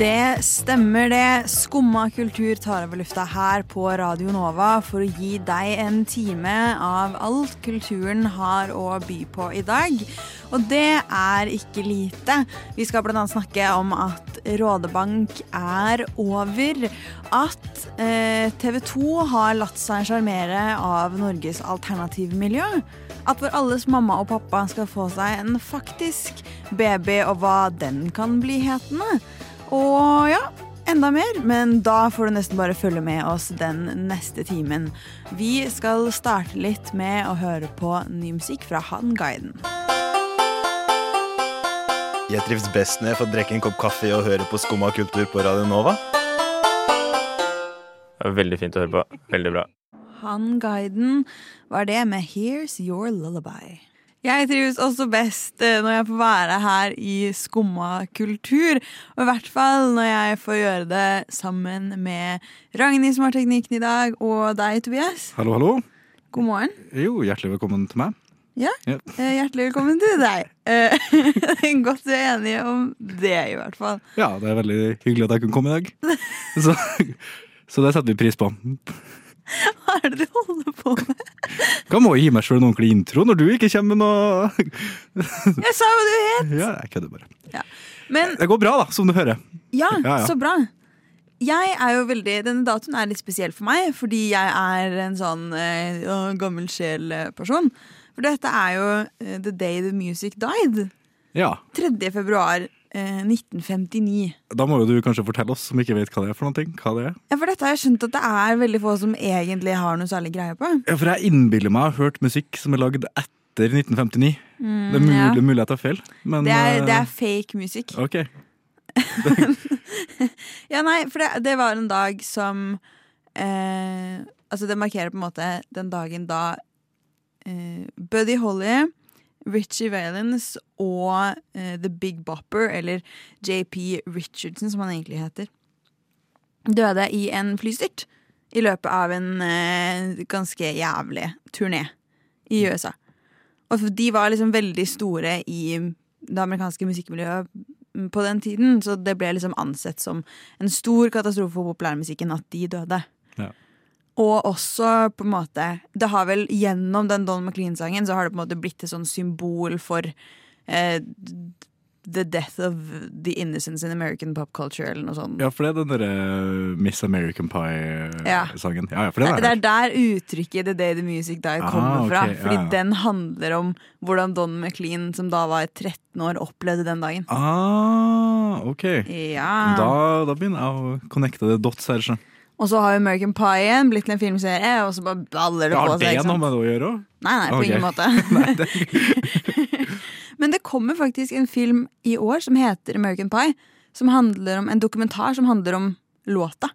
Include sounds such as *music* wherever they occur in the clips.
Det stemmer det. Skumma kultur tar over lufta her på Radio Nova for å gi deg en time av alt kulturen har å by på i dag. Og det er ikke lite. Vi skal bl.a. snakke om at Rådebank er over. At eh, TV 2 har latt seg sjarmere av Norges alternativmiljø. At vår alles mamma og pappa skal få seg en faktisk baby, og hva den kan bli hetende. Og ja, enda mer, men da får du nesten bare følge med oss den neste timen. Vi skal starte litt med å høre på ny musikk fra Han Guiden. Jeg trives best når jeg får drikke en kopp kaffe og høre på Skumma kultur på Radio Nova. Det var veldig fint å høre på. Veldig bra. Han Guiden var det med Here's Your Lullaby. Jeg trives også best eh, når jeg får være her i Skumma kultur. Og i hvert fall når jeg får gjøre det sammen med Ragnhild som har teknikken i dag, og deg, Tobias. Hallo, hallo. God morgen. Jo, hjertelig velkommen til meg. Ja, Ja. eh, Hjertelig velkommen til deg. Eh, *laughs* Godt vi er enige om det, i hvert fall. Ja, det er veldig hyggelig at jeg kunne komme i dag. Så, så det setter vi pris på. *laughs* Hva er det du holder på med? Hva må jeg gi meg sjøl en ordentlig intro når du ikke kommer med noe Jeg sa hva du het! Ja, jeg kødder bare. Men Det går bra, da, som du hører. Ja, Ja, ja. så bra. Jeg er jo veldig, Denne datoen er litt spesiell for meg, fordi jeg er en sånn eh, gammel sjel-person. For dette er jo eh, the day the music died. Ja, 3. februar eh, 1959. Da må jo du kanskje fortelle oss som ikke vet hva det er for noe. Hva det er. Ja, For dette har jeg skjønt at det er veldig få som egentlig har noe særlig greie på. Ja, For jeg innbiller meg å ha hørt musikk som er lagd etter 1959. det, er mulig, ja. det er jeg tar feil, men Det er, det eh, er fake musikk. Ok. *laughs* Ja, nei, for det, det var en dag som eh, Altså, det markerer på en måte den dagen da eh, Buddy Holly, Richie Valens og uh, The Big Bopper, eller JP Richardson, som han egentlig heter, døde i en flystyrt i løpet av en uh, ganske jævlig turné i USA. Og de var liksom veldig store i det amerikanske musikkmiljøet på den tiden, så det ble liksom ansett som en stor katastrofe for populærmusikken at de døde. Ja. Og også på en måte Det har vel gjennom den Don McLean-sangen Så har det på en måte blitt et sånn symbol for eh, The death of the innocence in American pop culture, eller noe sånt. Ja, for det er den derre Miss American Pie-sangen. Ja. ja, for det, Det er er der uttrykket The Day the Music Die Ah, kommer fra. ok, ja, Fordi ja. den handler om hvordan Don McLean, som da var 13 år, opplevde den dagen. Ah, ok. Ja. Da, da begynner jeg å connecte det dots her. så. Og så har jo American Pie blitt til en filmserie, og så bare baller det Har på seg. det noe med det å gjøre? Nei, nei, på okay. ingen måte. *laughs* *laughs* Men det kommer faktisk en film i år som heter American Pie. Som handler om, En dokumentar som handler om låta.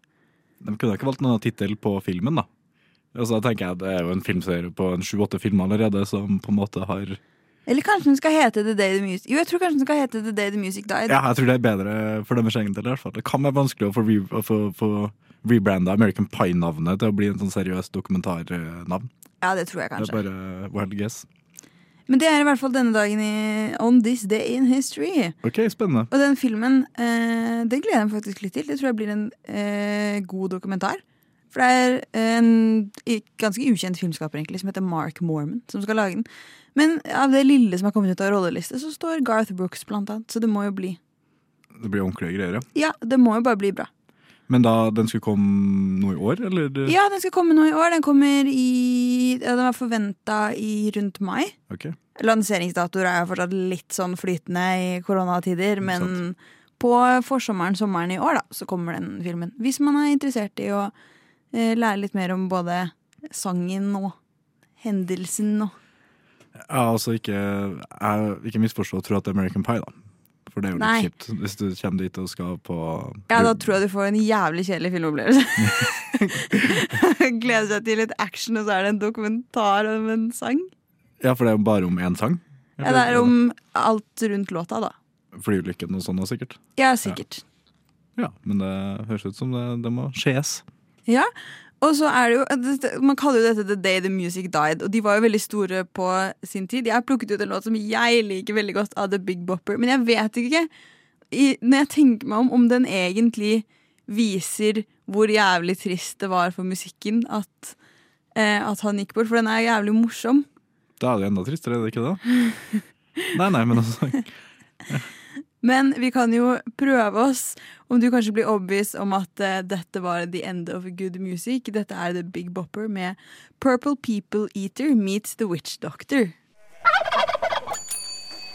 De kunne ikke valgt noen tittel på filmen, da. Altså, da tenker jeg Det er jo en filmserie på en sju-åtte filmer allerede som på en måte har Eller kanskje den skal hete The Day the Music Jo, jeg tror kanskje den skal hete The Day the Music Died. Ja, jeg tror det er bedre for deres egen del. i hvert fall. Det kan være vanskelig å få rebranda American Pie-navnet til å bli en sånn seriøs dokumentarnavn. Ja, det tror jeg kanskje. Det er bare wild guess. Men det er i hvert fall denne dagen i On This Day in History. Ok, spennende. Og den filmen, eh, den gleder jeg meg faktisk litt til. Det tror jeg blir en eh, god dokumentar. For det er en ganske ukjent filmskaper egentlig som heter Mark Mormon, som skal lage den. Men av det lille som har kommet ut av rolleliste, så står Garth Brooks blant annet. Så det må jo bli Det blir ordentlige greier. ja. Ja, det må jo bare bli bra. Men da den skulle komme nå i år, eller? Ja, den skal komme nå i år. Den kommer i ja, Den var forventa i rundt mai. Ok. Lanseringsdatoer er jo fortsatt litt sånn flytende i koronatider, men på forsommeren, sommeren i år, da, så kommer den filmen. Hvis man er interessert i å eh, lære litt mer om både sangen og hendelsen og Ja, altså ikke, jeg, ikke misforstå og tro at det er American Pie, da. For det er jo litt Nei. kjipt hvis du kommer dit og skal på Ja, da tror jeg du får en jævlig kjedelig filmopplevelse. *laughs* Gleder seg til litt action, og så er det en dokumentar om en sang. Ja, for det er jo bare om én sang. Ja, det er om alt rundt låta, da. Flyulykken og sånn, da, sikkert. Ja, sikkert. Ja, men det høres ut som det, det må skjes. Ja, Og så er det jo Man kaller jo dette The Day The Music Died, og de var jo veldig store på sin tid. Jeg har plukket ut en låt som jeg liker veldig godt av The Big Bopper, men jeg vet ikke i, Når jeg tenker meg om, om den egentlig viser hvor jævlig trist det var for musikken at, eh, at han gikk bort, for den er jævlig morsom. Da er det enda tristere, er det ikke det? Nei, nei, men altså *laughs* Men vi kan jo prøve oss om du kanskje blir overbevist om at uh, dette var the end of good music. Dette er The Big Bopper med Purple People Eater meets The Witch Doctor.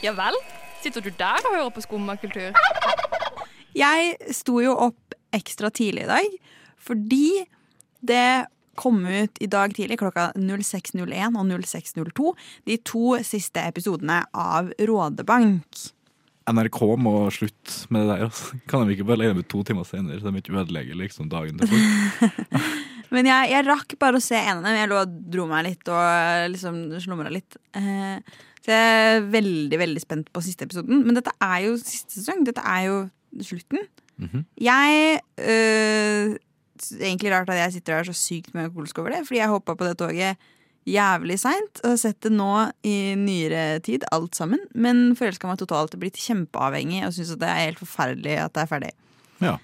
Ja vel? Sitter du der og hører på skummakultur? Jeg sto jo opp ekstra tidlig i dag fordi det kom ut i dag tidlig klokka 06.01 og 06.02 de to siste episodene av Rådebank. NRK må slutte med det der. Altså. Kan de ikke bare legge dem ut to timer senere, så de ikke ødelegger liksom dagen til folk? *laughs* Men jeg, jeg rakk bare å se en av dem. Jeg lå og dro meg litt og liksom slumra litt. Eh, så jeg er veldig veldig spent på siste episoden. Men dette er jo siste sesong. Dette er jo slutten. Mhm. Jeg øh, Egentlig rart at jeg sitter her så sykt melankolsk over det, fordi jeg hoppa på det toget jævlig seint har sett det nå i nyere tid, alt sammen. Men forelska meg totalt blitt kjempeavhengig og syns det er helt forferdelig at det er ferdig. Ja.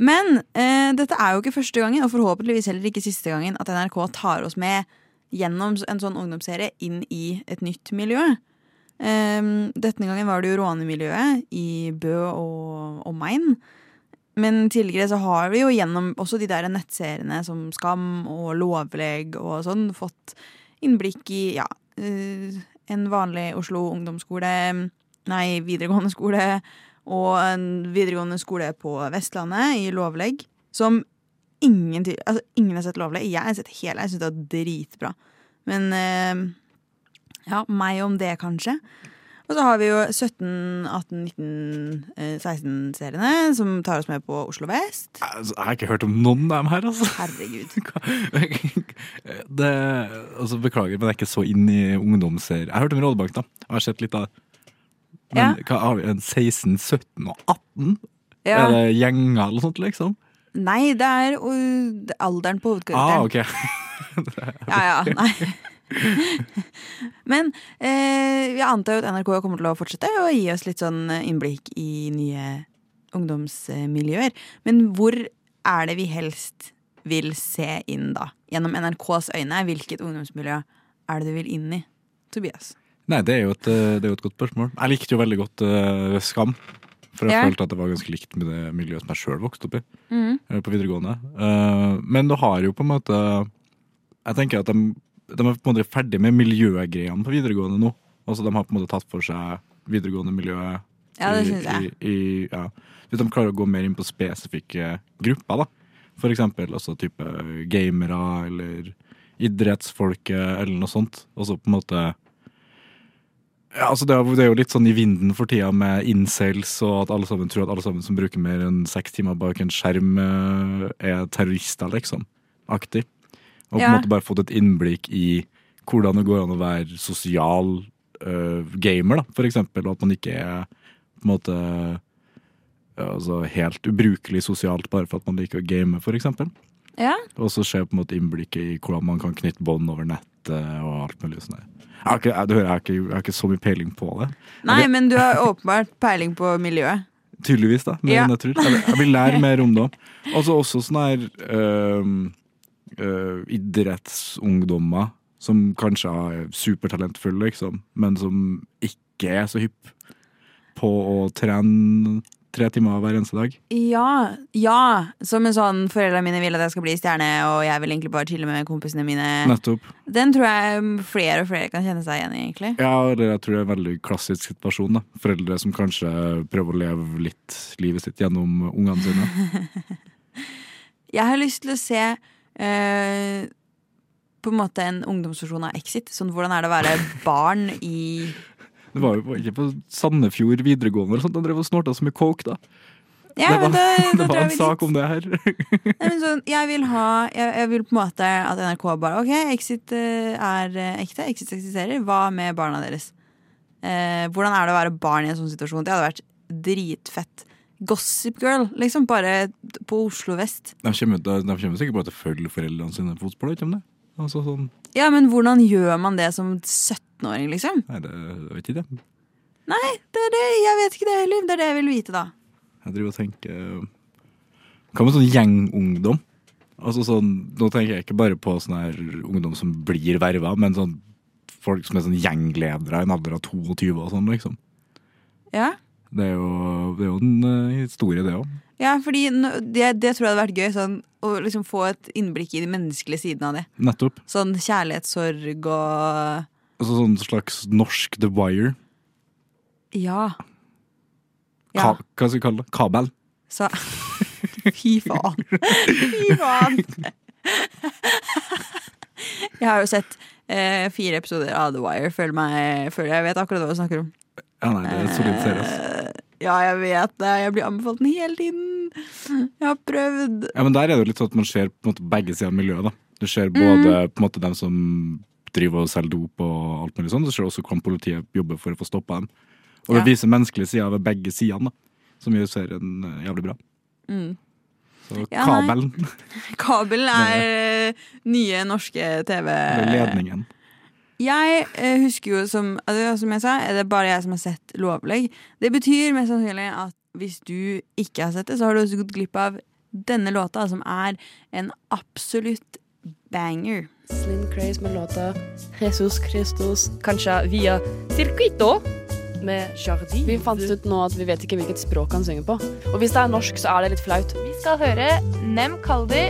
Men eh, dette er jo ikke første gangen, og forhåpentligvis heller ikke siste gangen, at NRK tar oss med gjennom en sånn ungdomsserie inn i et nytt miljø. Um, denne gangen var det jo rånemiljøet i Bø og omegn. Men tidligere så har vi jo gjennom også de der nettseriene som Skam og Lovleg og sånn fått innblikk i ja, eh, en vanlig Oslo ungdomsskole, nei, videregående skole og en videregående skole på Vestlandet i Lovleg, som ingen, altså, ingen har sett Lovleg. Jeg har sett hele, jeg syns det var dritbra. Men eh, ja, meg om det, kanskje. Og så har vi jo 17, 18, 19, eh, 16-seriene som tar oss med på Oslo vest. Altså, jeg har ikke hørt om noen av dem her, altså. Herregud. *laughs* Det, altså beklager, men jeg er ikke så inn i ungdomsserier. Jeg har hørt om Rådebank, da. Jeg har sett litt av det. Men Ja. hva har vi? En 16, 17 og 18? Ja. Er det gjenger eller noe sånt, liksom? Nei, det er alderen på Ah, okay. ok. *laughs* Ja, ja, nei. *laughs* Men eh, jeg antar jo at NRK kommer til å fortsette å gi oss litt sånn innblikk i nye ungdomsmiljøer. Men hvor er det vi helst vil se inn, da? Gjennom NRKs øyne, hvilket ungdomsmiljø er det du vil inn i? Tobias. Nei, det er, jo et, eh, det er jo et godt spørsmål. Jeg likte jo veldig godt uh, Skam. For jeg Ja. følte at det var ganske likt med det miljøet som jeg sjøl vokste opp i. Mhm. eh, På videregående. Uh, men du har jo på en måte Jeg tenker at de, de er på en måte ferdig med miljøgreiene på videregående nå. Altså De har på en måte tatt for seg videregående miljøet. Ja, det synes syns jeg. I, i, ja. De klarer å gå mer inn på spesifikke grupper, da. For eksempel altså type gamere eller idrettsfolket eller noe sånt. Og så på en måte ja, altså det, er, det er jo litt sånn i vinden for tida med incels, og at alle sammen tror at alle sammen som bruker mer enn seks timer bak en skjerm, eh, er terrorister, liksom. Aktig. Og på en Ja. måte bare fått et innblikk i hvordan det går an å være sosial uh, gamer, da, for eksempel. Og at man ikke er på en måte altså helt ubrukelig sosialt bare for at man liker å game, for eksempel. Ja. Og så skjer på en måte innblikket i hvordan man kan knytte bånd over nettet og alt mulig sånn. Jeg har ikke, jeg, har ikke, jeg har ikke så mye peiling på det. Nei, men du har åpenbart peiling på miljøet. Tydeligvis, da. Men Ja. jeg tror jeg, vil- lære *laughs* mer om det òg. Altså også sånn her øhm, øh, idrettsungdommer som kanskje er supertalentfulle, liksom, men som ikke er så hypp på å trene tre timer hver eneste dag. Ja, ja. Som en sånn foreldrene mine vil at jeg skal bli stjerne, og jeg vil egentlig bare chille med kompisene mine. Nettopp. Den tror jeg flere og flere kan kjenne seg igjen i, egentlig. Ja, eller jeg tror det er en veldig klassisk situasjon. da. Foreldre som kanskje prøver å leve litt livet sitt gjennom ungene sine. *laughs* Jeg har lyst til å se eh, på en måte en ungdomsversjon av Exit. Sånn hvordan er det å være barn i *laughs* Det var jo ikke på Sandefjord videregående eller sånt, han drev og snorta så mye coke, da. Ja, det var, da, da *laughs* det var en sak om det her. *laughs* Nei, sånn, jeg vil ha jeg, jeg vil på en måte at NRK bare OK, Exit eh, er eh, ekte. Exit eksisterer. Hva med barna deres? Eh, hvordan er det å være barn i en sånn situasjon? Det hadde vært dritfett. Gossip Girl, liksom. Bare på Oslo vest. De kommer, de, de kommer sikkert bare til å følge foreldrene sine ikke det? Altså sånn Ja, men hvordan gjør man det som 17-åring, liksom? Nei, det jeg vet ikke det. Nei, det er det, jeg vet ikke det heller. Det er det jeg vil vite, da. Jeg driver og tenker Hva med sånn gjengungdom? Altså sånn, Nå tenker jeg ikke bare på sånn her ungdom som blir verva, men sånn folk som er sånn gjengledere i en alder av 22 og sånn, liksom. Ja, Det er jo, det er jo en eh, historie, det òg. ja fordi det, det tror jeg hadde vært gøy. Sånn, å liksom få et innblikk i de menneskelige sidene av det. Nettopp. Sånn kjærlighetssorg og Altså sånn slags norsk The Wire. Ja. Ka, hva skal vi kalle det? Kabel. så *laughs* Fy faen. Fy faen. Jeg har jo sett eh, fire episoder av The Wire. Føler, meg, føler jeg vet akkurat hva du snakker om. Ja, nei, det er solid serie. Eh, Ja, jeg vet det. Jeg blir anbefalt den hele tiden. Jeg har prøvd. Ja, men der er det jo litt sånn at man ser på en måte begge sider av miljøet. da. Du ser både på en måte dem som driver og selger dop og alt mulig sånn, du ser også hvordan politiet jobber for å få stoppa dem. Og det Ja. viser menneskelige sider ved begge sidene, da. Som gjør serien eh, jævlig bra. Mm. Så Ja, kabelen, *laughs* Kabelen *laughs* er nye norske TV ledningen. Jeg eh, husker jo som altså, Som jeg sa, er det bare jeg som har sett Lovlegg. Det betyr mest sannsynlig at hvis du ikke har sett det, så har du også gått glipp av denne låta, som er en absolutt banger. Slim Craze med låta Jesus Christus Kanskje via Circuito med Jardin. Vi fant ut nå at vi vet ikke hvilket språk han synger på. Og hvis det er norsk, så er det litt flaut. Vi skal høre Nem Kaldi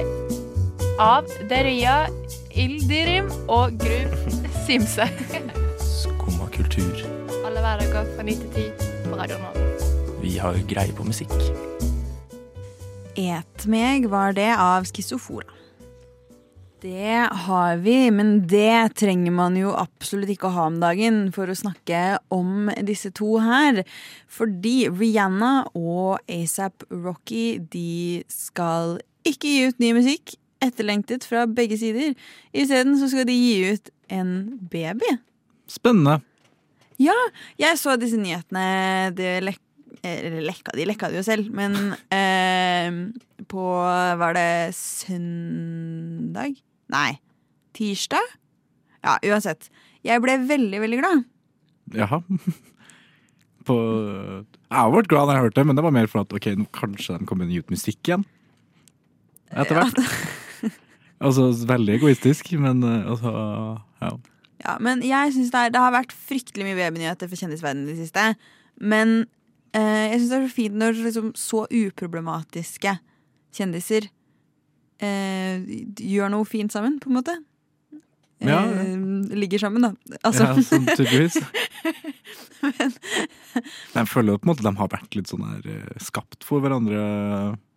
av Deria Ildirim og Gru Simse. Skumma kultur. Alle hverdager fra 9 til 10 på Radio Nova. Vi har greie på musikk. Et meg var det av Skissofora. Det har vi, men det trenger man jo absolutt ikke å ha om dagen for å snakke om disse to her. Fordi Rihanna og ASAP Rocky de skal ikke gi ut ny musikk, etterlengtet fra begge sider. Isteden så skal de gi ut en baby. Spennende. Ja, jeg så disse nyhetene. Det lek lekka, de lekka det jo selv, men *laughs* eh, på Var det søndag? Nei. Tirsdag? Ja, uansett. Jeg ble veldig, veldig glad. Jaha. *laughs* På, jeg har vært glad da jeg hørte det, men det var mer for at ok, nå kanskje de kommer ut musikk igjen. Etter hvert. *laughs* Altså, veldig egoistisk, men eh, altså, ja. Ja, men jeg synes det, det har vært fryktelig mye babynyheter for kjendisverdenen i det siste. Men eh, jeg syns det er så fint når liksom, så uproblematiske kjendiser eh, gjør noe fint sammen, på en måte. Ja, ja. Eh, ligger sammen, da. Altså, ja sånn tydeligvis. *laughs* Men jeg føler jo på en måte de har vært litt sånn her eh, skapt for hverandre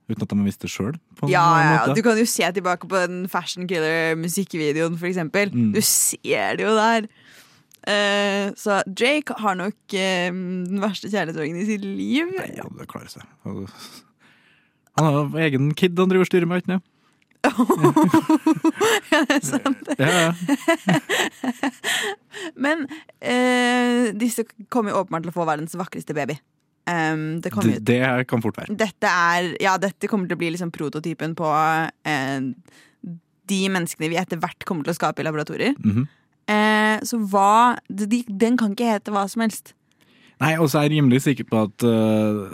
uten at de visste visst det sjøl. Ja, ja, du kan jo se tilbake på den Fashion Killer-musikkvideoen, eksempel. Mm. Du ser det jo der. Eh, så Drake har nok eh, den verste kjærlighetssorgen i sitt liv. Nei, ja, det klarer seg. Han har egen kid han driver og styrer med, ikke sant? *laughs* ja, det er sant. Ja, ja. *laughs* Men eh, disse kommer jo åpenbart til å få verdens vakreste baby. Um, det Det, det kan fort være. dette er Ja, dette kommer til å bli liksom prototypen på eh, de menneskene vi etter hvert kommer til å skape i laboratorier. Mhm. Eh, så hva de, Den kan ikke hete hva som helst. Nei, og så er jeg rimelig sikker på at uh,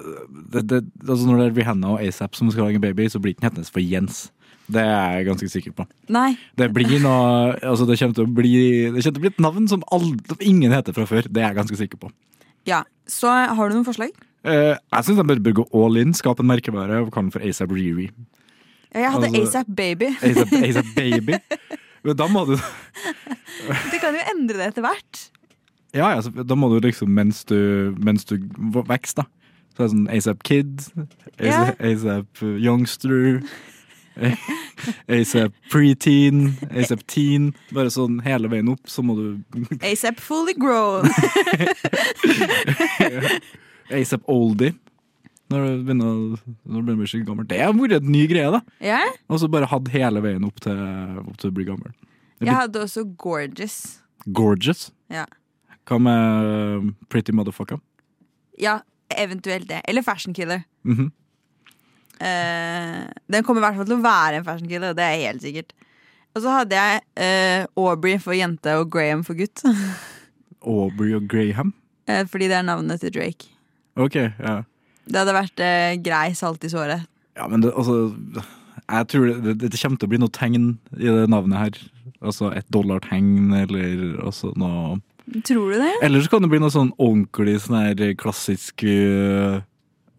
det, altså Når det er Rihanna og ASAP som skal lage en baby, så blir den hetende for Jens. Det er jeg ganske sikker på. Nei. Det blir noe Altså det kommer til å bli Det kommer til å bli et navn som aldri, ingen heter fra før. Det er jeg ganske sikker på. Ja, Så har du noen forslag? Eh, jeg syns de bør, bør gå all in, skape en merkevare og kalle den for ASAP Riri. Ja, Jeg hadde Altså- ASAP Baby. ASAP, *laughs* Baby. Men da må du Det kan jo endre det etter hvert. Ja, ja, så da må du liksom mens du, mens du vokser, da. Så er det sånn ASAP Kid. ASAP, ASAP Youngster, *laughs* ASAP Preteen, ASAP Teen. Bare sånn hele veien opp, så må du *laughs* ASAP Fully Grown. *laughs* ASAP Oldie. Når du begynner å når du blir skikkelig gammel. Det har vært en ny greie, da. Yeah. Og så bare hatt hele veien opp til, opp til å bli gammel. Jeg, Jeg hadde også Gorgeous. gorgeous. Ja. Hva med Pretty Motherfucker? Ja, Eventuelt det. Eller Fashion Killer. Mhm. Eh, den kommer i hvert fall til å være en fashion killer, det er helt sikkert. Og så hadde jeg eh, Aubrey for jente og Graham for gutt. *laughs* Aubrey og Graham. Eh, fordi det er navnet til Drake. Ok, ja. Det hadde vært eh, grei salt i såret. Ja, men det, altså Jeg tror det, det, det kommer til å bli noe tegn i det navnet her. Altså et dollartegn, eller altså noe Tror du det? Eller så kan det bli noe sånn ordentlig sånn her klassisk øh,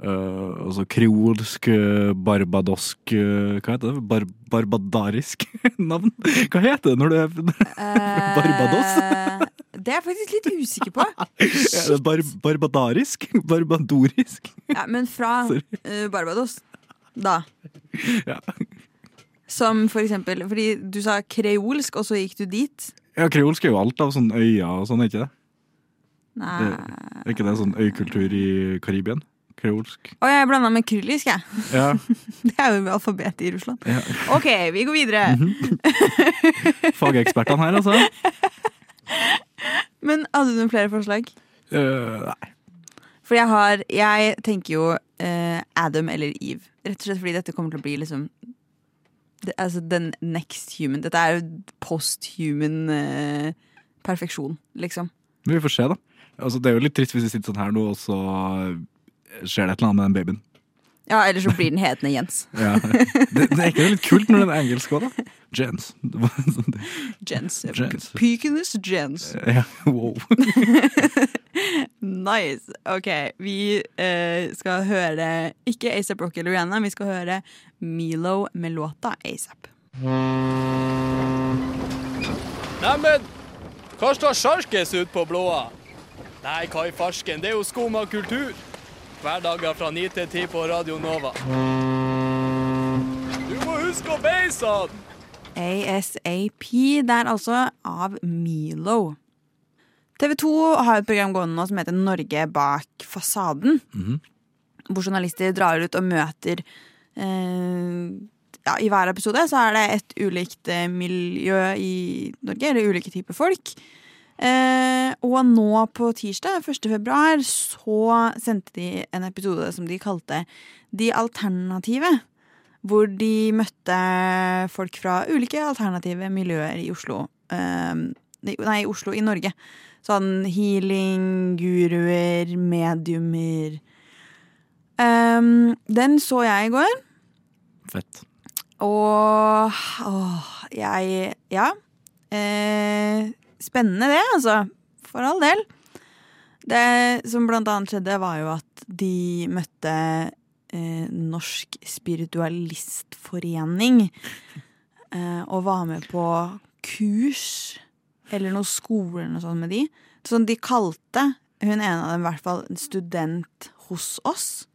øh, Altså kreolsk, øh, barbadosk øh, Hva heter det? Bar, barbadarisk *laughs* navn? Hva heter det når du er *laughs* Barbados? Eh, det er jeg faktisk litt usikker på. *laughs* Det bar, barbadarisk? Barbadorisk? Ja, men fra eh, Barbados, da. Ja. Som for eksempel Fordi du sa kreolsk, og så gikk du dit. ja, kreolsk er jo alt av sånne øyer og sånn, er ikke det? Nei det? Er ikke det sånn øykultur i Karibien? Kreolsk. Å, jeg blanda med kyrillisk, jeg. Ja. *laughs* Det er jo alfabetet i Russland. ja. Ok, vi går videre. Fagekspertene her, altså. Men hadde du noen flere forslag? Uh, nei. For jeg har Jeg tenker jo uh, Adam eller Eve. Rett og slett fordi dette kommer til å bli liksom det, Altså den next human. Dette er jo post-human eh, perfeksjon, liksom. Vi får se, da. Altså, det er jo litt trist hvis vi sitter sånn her nå, og så skjer det et eller annet med den babyen. Ja, Eller så blir den hetende Jens. *laughs* Ja. Det, det er ikke det litt kult når den er engelsk òg, da? Jens. *laughs* Jens. Jens. Peakiness Jens. Ja, wow. *laughs* Nice. Ok, vi uh, skal høre ikke ASAP Rocky eller Rihanna, vi skal høre Milo med låta ASAP. Neimen, hva står sjarkes ut på blåa? Nei, hva i farsken, det er jo skum av kultur. Hverdager fra 9 til 10 på Radio Nova. Du må huske å beise han! ASAP. Det er altså av Milo. TV 2 har et program gående nå som heter Norge bak fasaden. Hvor journalister drar ut og møter eh, ja, I hver episode så er det et ulikt eh, miljø i Norge, eller ulike typer folk. Eh, og nå på tirsdag, 1. februar, så sendte de en episode som de kalte De alternative. Hvor de møtte folk fra ulike alternative miljøer i Oslo. Eh, nei, i Oslo, i Norge. Sånn healing, guruer, mediumer. Eh, den så jeg i går. Fett. Og åh, jeg Ja. Eh, spennende det, altså. For all del. Det som blant annet skjedde, var jo at de møtte eh, Norsk Spiritualistforening. *laughs* Eh, og var med på kurs, eller noe skole eller noe sånt med de. Sånn de kalte hun ene av dem i hvert fall en student hos oss.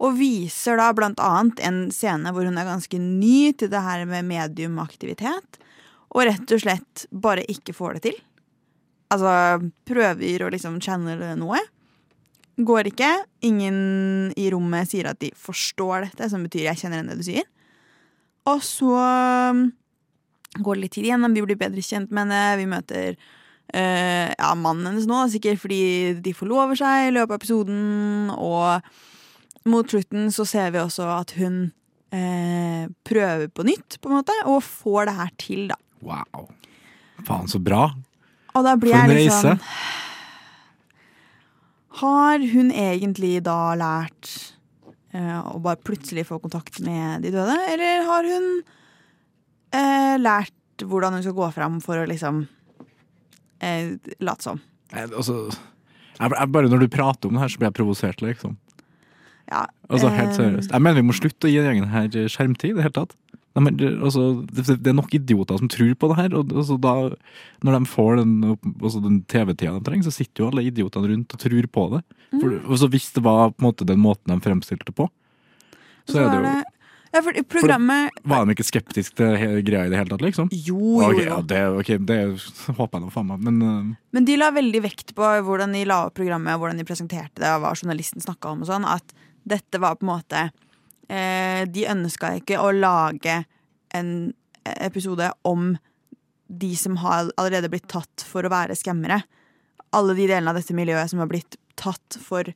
Og viser da blant annet en scene hvor hun er ganske ny til det her med mediumaktivitet. Og rett og slett bare ikke får det til. Altså prøver å liksom channele noe. Går ikke. Ingen i rommet sier at de forstår dette, som betyr 'jeg kjenner igjen det du sier'. Og så um, går det litt tid igjennom, vi blir bedre kjent med henne. Vi møter eh, ja, mannen hennes nå, sikkert fordi de forlover seg i løpet av episoden. Og mot slutten så ser vi også at hun eh, prøver på nytt, på en måte, og får det her til, da. Wow. Faen, så bra. Og da blir For en jeg litt reise. Har hun egentlig da lært eh, å bare plutselig få kontakt med de døde, eller har hun eh, lært hvordan hun skal gå fram for å liksom eh, late som? Jeg, altså, jeg, jeg, bare når du prater om det her, så blir jeg provosert, liksom. Ja, Altså, helt eh, seriøst. Jeg mener vi må slutte å gi den gjengen her skjermtid i det hele tatt. Nei, men, altså, det, er nok idioter som tror på det her. Og, altså, da, når de får den, altså, den TV-tida de trenger, så sitter jo alle idiotene rundt og tror på det. Mm. For, altså, hvis det var på en måte den måten de fremstilte på, så, så er det jo ja, for programmet Var de ikke skeptiske til greia i det hele tatt, liksom? Jo, jo, Ok, jo. ja, det, okay, det håper jeg nå faen meg, men uh... Men de la veldig vekt på hvordan de la opp programmet, hvordan de presenterte det, og hva journalisten snakka om og sånn, at dette var på en måte De ønska ikke å lage en episode om de som har allerede blitt tatt for å være skammere. Alle de delene av dette miljøet som har blitt tatt for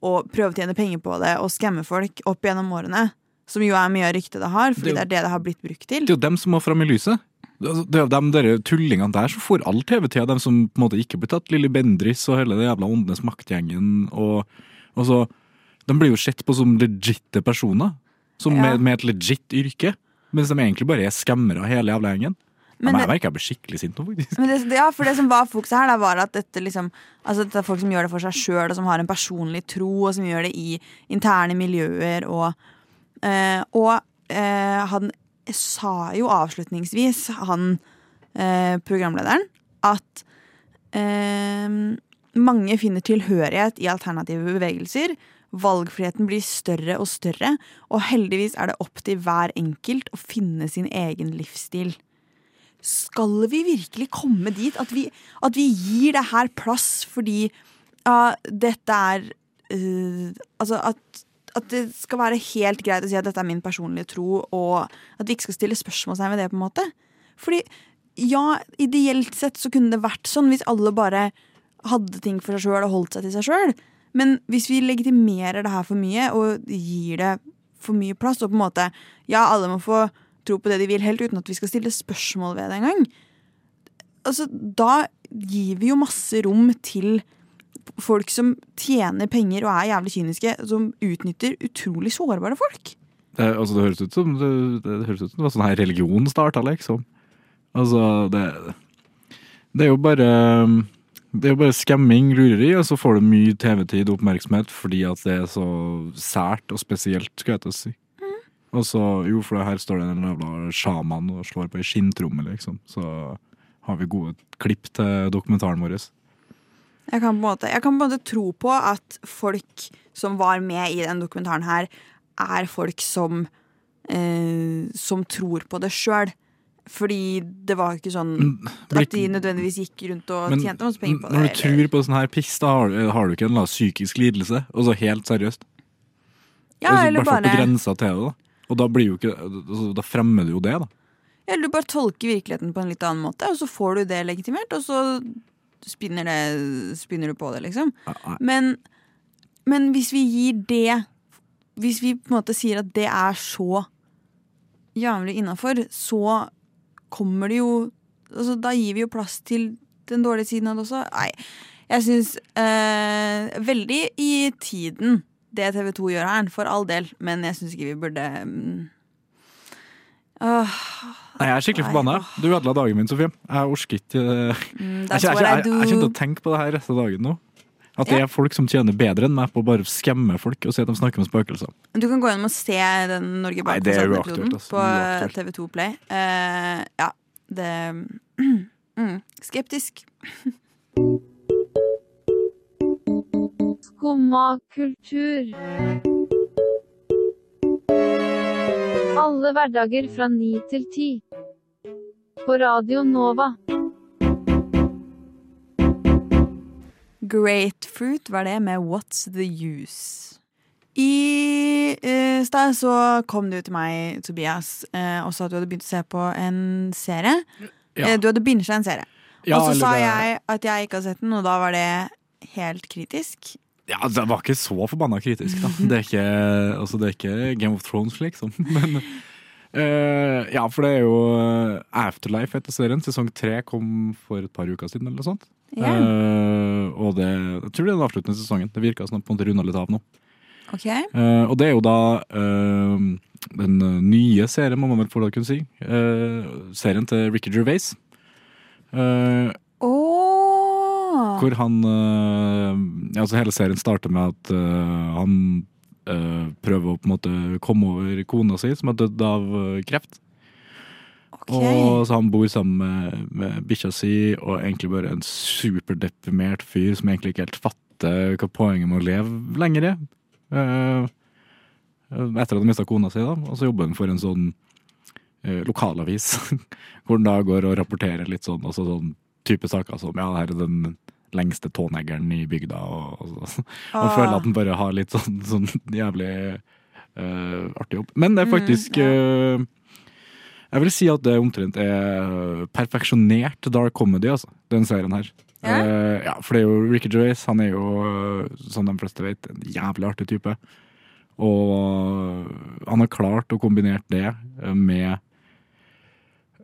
å prøve å tjene penger på det og skamme folk opp gjennom årene. Som jo er mye av ryktet det har, fordi Det det er det det har blitt brukt til. Det er jo dem som må fram i lyset. Altså, Det er jo de der tullingene der som får all TV-tida, dem som på en måte ikke blir tatt. Lilly Bendriss og hele det jævla Åndenes maktgjengen. Og, og så, de blir jo sett på som legitte personer, som Ja. med, med et legit yrke. Mens de egentlig bare er skammere, hele jævla gjengen. Men det- jeg merker jeg blir skikkelig sint nå, faktisk. Men det, ja, for det som var fokuset her, da, var at dette liksom Altså dette er folk som gjør det for seg sjøl, og som har en personlig tro, og som gjør det i interne miljøer, og øh, Og øh, han sa jo avslutningsvis, han øh, programlederen, at mange finner tilhørighet i alternative bevegelser. Valgfriheten blir større og større, og heldigvis er det opp til hver enkelt å finne sin egen livsstil. Skal vi virkelig komme dit at vi, at vi gir det her plass fordi uh, dette er uh, Altså at, at det skal være helt greit å si at dette er min personlige tro, og at vi ikke skal stille spørsmålstegn ved det, på en måte. Fordi ja, ideelt sett så kunne det vært sånn hvis alle bare hadde ting for seg sjøl og holdt seg til seg sjøl. Men hvis vi legitimerer det her for mye og gir det for mye plass, og på en måte Ja, alle må få tro på det de vil, helt uten at vi skal stille spørsmål ved det engang. Altså, da gir vi jo masse rom til folk som tjener penger og er jævlig kyniske, som utnytter utrolig sårbare folk. Det, altså, det høres ut som det, det høres ut som det var sånn her religion starta, liksom. Altså, det Det er jo bare Det er jo bare skamming, lureri, og så får du mye TV-tid og oppmerksomhet fordi at det er så sært og spesielt, skal jeg til å si. Og så, jo, for her står det en jævla sjaman og slår på ei skinntromme, liksom. Så har vi gode klipp til dokumentaren vår. Jeg kan, måte, jeg kan på en måte tro på at folk som var med i den dokumentaren her, er folk som eh, Som tror på det sjøl. Fordi det var ikke sånn at de nødvendigvis gikk rundt og Men tjente masse penger på det. når du eller- tror på sånn her piss, da har du, har du ikke en eller psykisk lidelse. Og så helt seriøst. ja, altså, eller fall på grensa til det. da Og da blir jo ikke altså, Da fremmer du jo det, da. Eller du bare tolker virkeligheten på en litt annen måte, og så får du det legitimert, og så spinner, det, spinner du på det, liksom. Men, men hvis vi gir det Hvis vi på en måte sier at det er så jævlig innafor, så kommer det jo altså, Da gir vi jo plass til den dårlige siden av det også. Nei, jeg syns eh, veldig i tiden det TV 2 gjør her, for all del, men jeg syns ikke vi burde åh, Nei, Jeg er skikkelig forbanna. Du ødela dagen min, Sofie. Jeg orker ikke Mm, jeg- jeg kommer til å tenke på det her resten av dagen nå. At det er folk som tjener bedre enn meg på å bare skamme folk og si at de snakker om spøkelser. Du kan gå gjennom og se den Norge det er altså. på TV2 Play. Uh, ja, det *clears throat* mm, Skeptisk. Skumma kultur. Alle hverdager fra ni til ti. På Radio Nova. Grapefruit var det med What's the Use. I uh, stad så kom du til meg, Tobias, uh, og sa at du hadde begynt å se på en serie. Ja. Uh, du hadde binget en serie. Ja, og så sa det- jeg at jeg ikke har sett den, og da var det helt kritisk. Ja, Det var ikke så forbanna kritisk, da. Det er ikke, altså, det er ikke Game of Thrones, liksom. *laughs* Men eh, Ja, for det er jo eh, Afterlife etter serien. Sesong tre kom for et par uker siden, eller noe sånt. Yeah. Uh, og det, jeg tror det er den avsluttende sesongen. Det virker som det på en måte runda litt av nå. Ok? Uh, og det er jo da den nye serien, må man vel få kunne si. Serien til Ricky Gervais. Uh, oh. hvor han Altså hele serien starter med at han eh, prøver å på en måte komme over kona si, som har dødd av kreft. Okay. Og så han bor sammen med, med bikkja si, og egentlig bare en superdeprimert fyr som egentlig ikke helt fatter hva poenget med å leve lenger er. Uh, etter at han mista kona si, da. Og så jobber han for en sånn uh, lokalavis, *laughs* hvor han da går og rapporterer litt sånn, altså sånn type saker som ja, her er den lengste tåneggeren i bygda, og, og, og, og Ah. føler at den bare har litt sånn, sånn jævlig uh, artig jobb. Men det er Mm, faktisk uh, Jeg vil si at det omtrent er perfeksjonert dark comedy, altså, den serien her. Yeah. Uh, ja, for det er jo Ricky Gervais. Han er jo, eh, som de fleste vet, en jævlig artig type. Og han har klart å kombinere det med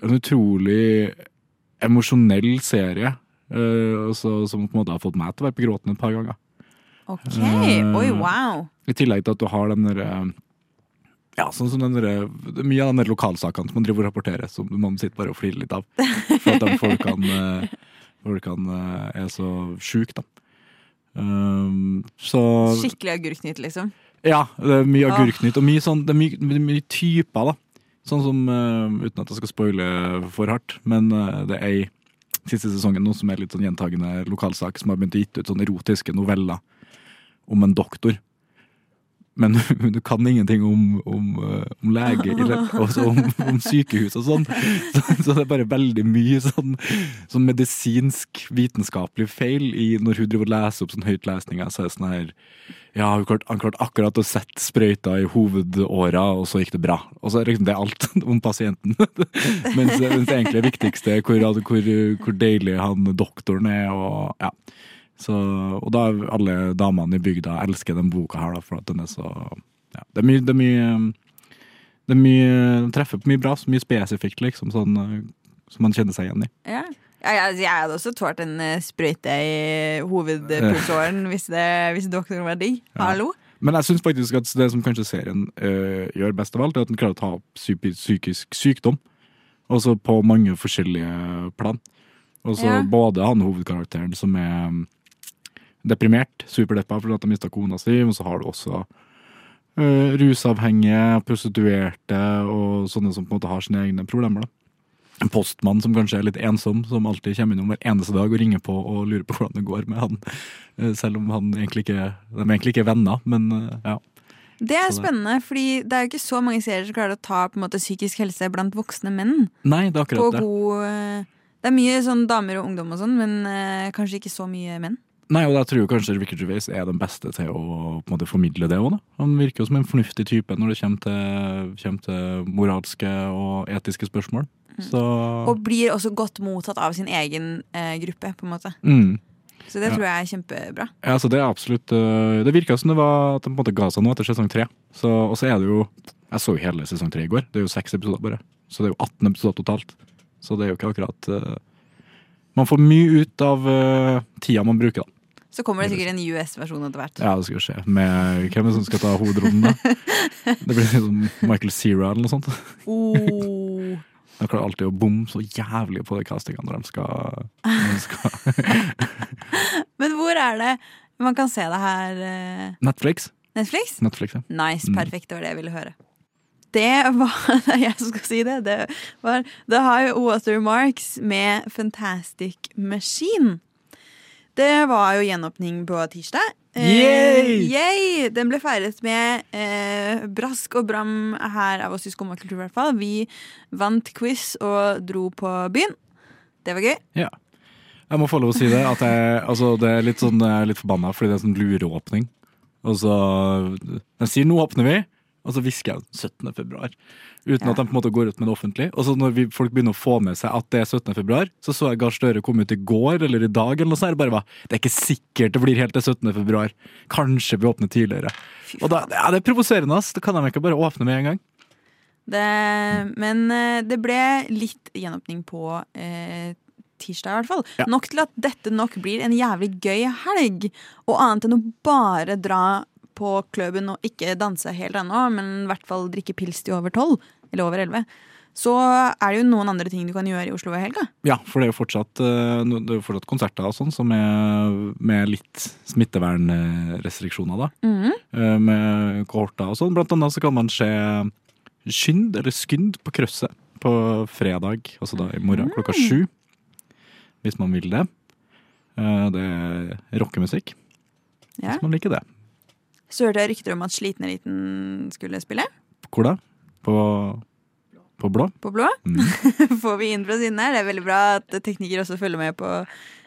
en utrolig emosjonell serie. Eh, så, som på en måte har fått meg til å være på gråten et par ganger. Ok, uh, oi, wow. I tillegg til at du har den derre ja, sånn som den derre- er Mye av de der lokalsakene som man driver og rapporterer, som man sitter bare og flirer litt av. For at de folkene, eh, folkene eh, er så sjuke, da. Um, så Skikkelig agurknytt, liksom. Ja, det er mye agurknytt, og mye, sånn, det er mye, er mye typer, da. Sånn som, uh, uten at jeg skal spoile for hardt, men eh, det er ei siste sesongen nå som er litt sånn gjentagende lokalsak, som har begynt å gitt ut sånne erotiske noveller om en doktor. Men *laughs* du kan ingenting om, om, eh, om lege eller *laughs* om, om sykehus og sånn. *laughs* Så, så det er bare veldig mye sånn, sånn medisinsk, vitenskapelig feil i når hun driver og leser opp sånn høytlesninger. Så er det sånn her Ja, hun klarte, han klarte akkurat å sette sprøyta i hovedåra, og så gikk det bra. Og så liksom det alt om pasienten. mens, mens det egentlig viktigste er hvor, hvor, hvor deilig han doktoren er, og ja. Så, og da alle damene i bygda elsker den boka her, da, for at den er så ja, Det er mye Det er mye, det er mye Den treffer på mye bra, så mye spesifikt, liksom, sånn eh, som man kjenner seg igjen i. Ja. Ja, jeg, jeg hadde også tålt en eh, sprøyte i hovedpulsåren hvis, det, hvis doktoren var digg. Hallo? Men jeg syns faktisk at det som kanskje serien øh, gjør best av alt, er at den klarer å ta opp psykisk sykdom. Også på mange forskjellige plan. Og så Ja. både han hovedkarakteren som er deprimert, superdeppa fordi at de mista kona si, men så har du også uh, rusavhengige, prostituerte og sånne som på en måte har sine egne problemer. da. En postmann som kanskje er litt ensom, som alltid kommer innom hver eneste dag og ringer på og lurer på hvordan det går med han. Eh, Selv om han egentlig ikke, de egentlig ikke er venner, men eh, ja. Det er spennende, fordi det er jo ikke så mange serier som klarer å ta på en måte psykisk helse blant voksne menn. Nei, det er akkurat det. god Det er mye sånn damer og ungdom og sånn, men eh, kanskje ikke så mye menn. Nei, og jeg tror kanskje Ricky Gervais er den beste til å på en måte, formidle det òg. Han virker jo som en fornuftig type når det kommer til, kommer til moralske og etiske spørsmål. Så Og blir også godt mottatt av sin egen eh, gruppe, på en måte. mm. Så det Ja. tror jeg er kjempebra. Ja, så det er absolutt øh, Det virka som det var at de på en måte ga seg nå etter sesong tre. Og så er det jo Jeg så jo hele sesong tre i går. Det er jo seks episoder bare. Så det er jo 18 episoder totalt. Så det er jo ikke akkurat uh, Man får mye ut av uh, tida man bruker, da. Så kommer det sikkert en US-versjon etter hvert. Ja, det skal skje. Med hvem som skal ta hovedrollen, da? Det blir sånn Michael Cera eller noe sånt. Oh. De klarer alltid å bomme så jævlig på de castingene når de skal, når de skal Men hvor er det man kan se det her? eh, Netflix. Netflix? Netflix, ja. Nice, Mm. perfekt. Det var det jeg ville høre. Det var *laughs* Det er jeg som skal si det. Det var The High Watermarks med Fantastic Machine. Det var jo gjenåpning på tirsdag. Eh, Yay! yay! Den ble feiret med eh, brask og bram her av oss i Skumma kultur, i hvert fall. Vi vant quiz og dro på byen. Det var gøy. Ja. Jeg må få lov å si det. At jeg, altså, det er litt sånn, jeg er litt forbanna fordi det er sånn lureåpning. Og så De sier 'nå åpner vi', og så hvisker jeg 17. februar. Uten Ja. at de på en måte går ut med det offentlig. Og så når vi, folk begynner å få med seg at det er 17. februar, så så jeg Gahr Støre komme ut i går eller i dag, eller noe sånt. Det bare var, det er ikke sikkert det blir helt til 17. februar. Kanskje vi åpner tidligere. Og da, ja, Det er provoserende. ass. Det kan de ikke bare åpne med en gang. Det, men eh, det ble litt gjenåpning på eh, tirsdag, i hvert fall. Ja. Nok til at dette nok blir en jævlig gøy helg. Og annet enn å bare dra på klubben og ikke danse helt ennå, men i hvert fall drikke pils til over tolv, eller over elleve, så er det jo noen andre ting du kan gjøre i Oslo i helga. Ja, for det er jo fortsatt, eh, det er fortsatt konserter og sånn, som er med litt smittevernrestriksjoner, da. Mm Med kohorter og sånn. Blant annet så kan man se Skynd, eller Skynd, på krøsset på fredag, altså da i morgen klokka sju. Hvis man vil det. Eh, Det er rockemusikk, Ja. hvis man liker det. Så hørte jeg rykter om at Sliten Eliten skulle spille Hvor da? På, på blå? på Blå. Mm. *laughs* Får vi inn fra siden her. Det er veldig bra at teknikere også følger med på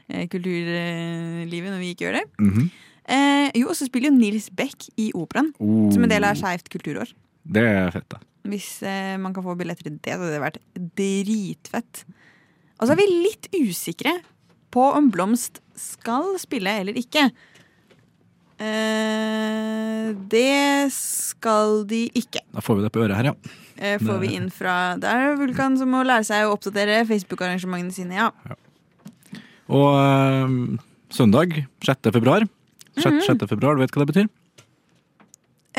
eh, kulturlivet når vi ikke gjør det. Mhm. Eh, jo, og så spiller jo Nils Beck i Operaen, Oh, som en del av Skeivt kulturår. Det er fett, da. Hvis eh, man kan få billetter til det, så hadde det vært dritfett. Og så er vi litt usikre på om Blomst skal spille eller ikke. Eh, det skal de ikke. Da får vi det på øret her, ja. Eh, får vi inn fra Det er Vulkan som må lære seg å oppdatere Facebook-arrangementene sine, ja. Og eh, søndag 6. februar. 6. Mhm. 6. februar, du vet hva det betyr?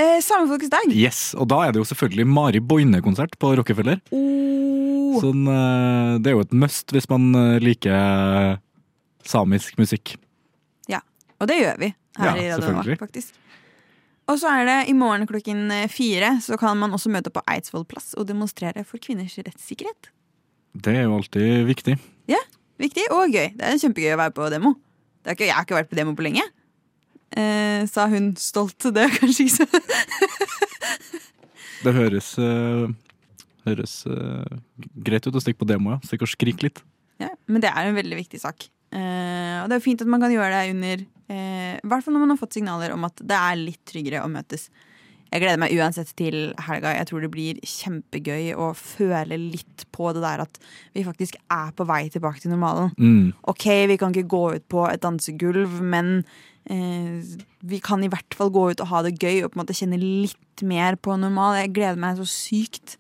Eh, Samefolkets dag. Yes, Og da er det jo selvfølgelig Mari Boine-konsert på Rockefeller. Oh. Sånn, eh, det er jo et must hvis man eh, liker samisk musikk. Og det gjør vi her Ja, i Radio Nova, faktisk. Og så er det i morgen klokken eh, fire så kan man også møte på Eidsvoll plass og demonstrere for kvinners rettssikkerhet. Det er jo alltid viktig. Ja, viktig og gøy. Det er kjempegøy å være på demo. Det ikke, jeg har ikke vært på demo på lenge. Eh, sa hun stolt. Det er kanskje ikke så *laughs* Det høres, uh, høres uh, greit ut å stikke på demo, ja. Stikke og skrike litt. ja, Men det er en veldig viktig sak. Eh, og det er fint at man kan gjøre det under eh, I hvert fall når man har fått signaler om at det er litt tryggere å møtes. Jeg gleder meg uansett til helga. Jeg tror det blir kjempegøy å føle litt på det der at vi faktisk er på vei tilbake til normalen. Mm. Ok, vi kan ikke gå ut på et dansegulv, men eh, vi kan i hvert fall gå ut og ha det gøy og på en måte kjenne litt mer på normal. Jeg gleder meg så sykt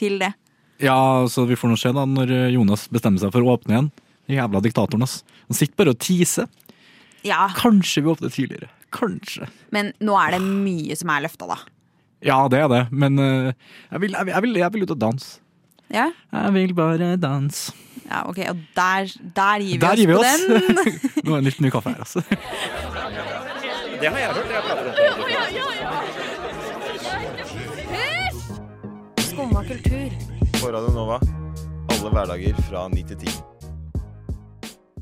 til det. Ja, så vi får nå se da når eh, Jonas bestemmer seg for å åpne igjen. Jævla diktatoren, ass. Han sitter bare og teaser. Ja, Kanskje vi åpner tidligere. Kanskje. Men nå er det mye som er løfta, da. Ja, det er det, men uh, jeg, vil, jeg, vil, jeg, vil, jeg vil ut og danse. Ja, Jeg vil bare danse. ja ok, Og der, der gir vi Der oss gir vi på oss. den. *laughs* Nå er det litt mye kaffe her, altså. Det har jeg hørt. Jeg prater om Skumma kultur. På Radio Nova. Alle hverdager fra 9 til 10.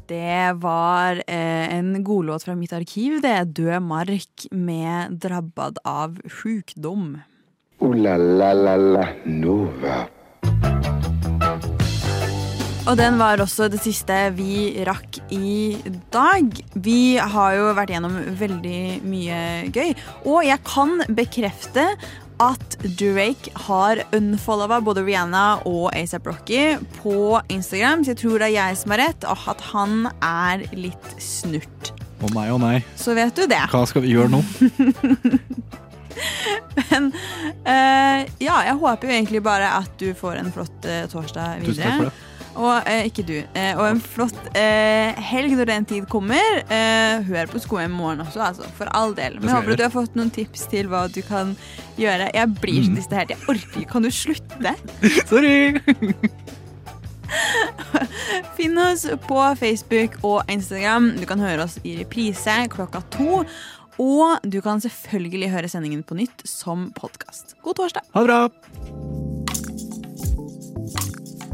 Det var eh, en godlåt fra mitt arkiv. Det er Død mark med 'Drabbad av sjukdom'. O-la-la-la-la Nova. Og den var også det siste vi rakk i dag. Vi har jo vært gjennom veldig mye gøy. Og jeg kan bekrefte at Drake har unfollowa både Rihanna og ASAP Rocky på Instagram. Så jeg tror det er jeg som har rett, og at han er litt snurt. Å nei, å nei. Så vet du det. Hva skal vi gjøre nå? *laughs* Men uh, ja, jeg håper jo egentlig bare at du får en flott uh, torsdag videre. Tusen takk for det. Og eh, ikke du. Eh, og en flott eh, helg når den tid kommer. Eh, hør på Skoen i morgen også, altså. For all del. Men håper du har fått noen tips til hva du kan gjøre. Jeg blir så Mm. distrahert. Jeg orker ikke. Kan du slutte? *laughs* Sorry! *laughs* Finn oss på Facebook og Instagram. Du kan høre oss i reprise klokka to. Og du kan selvfølgelig høre sendingen på nytt som podkast. God torsdag. Ha det bra!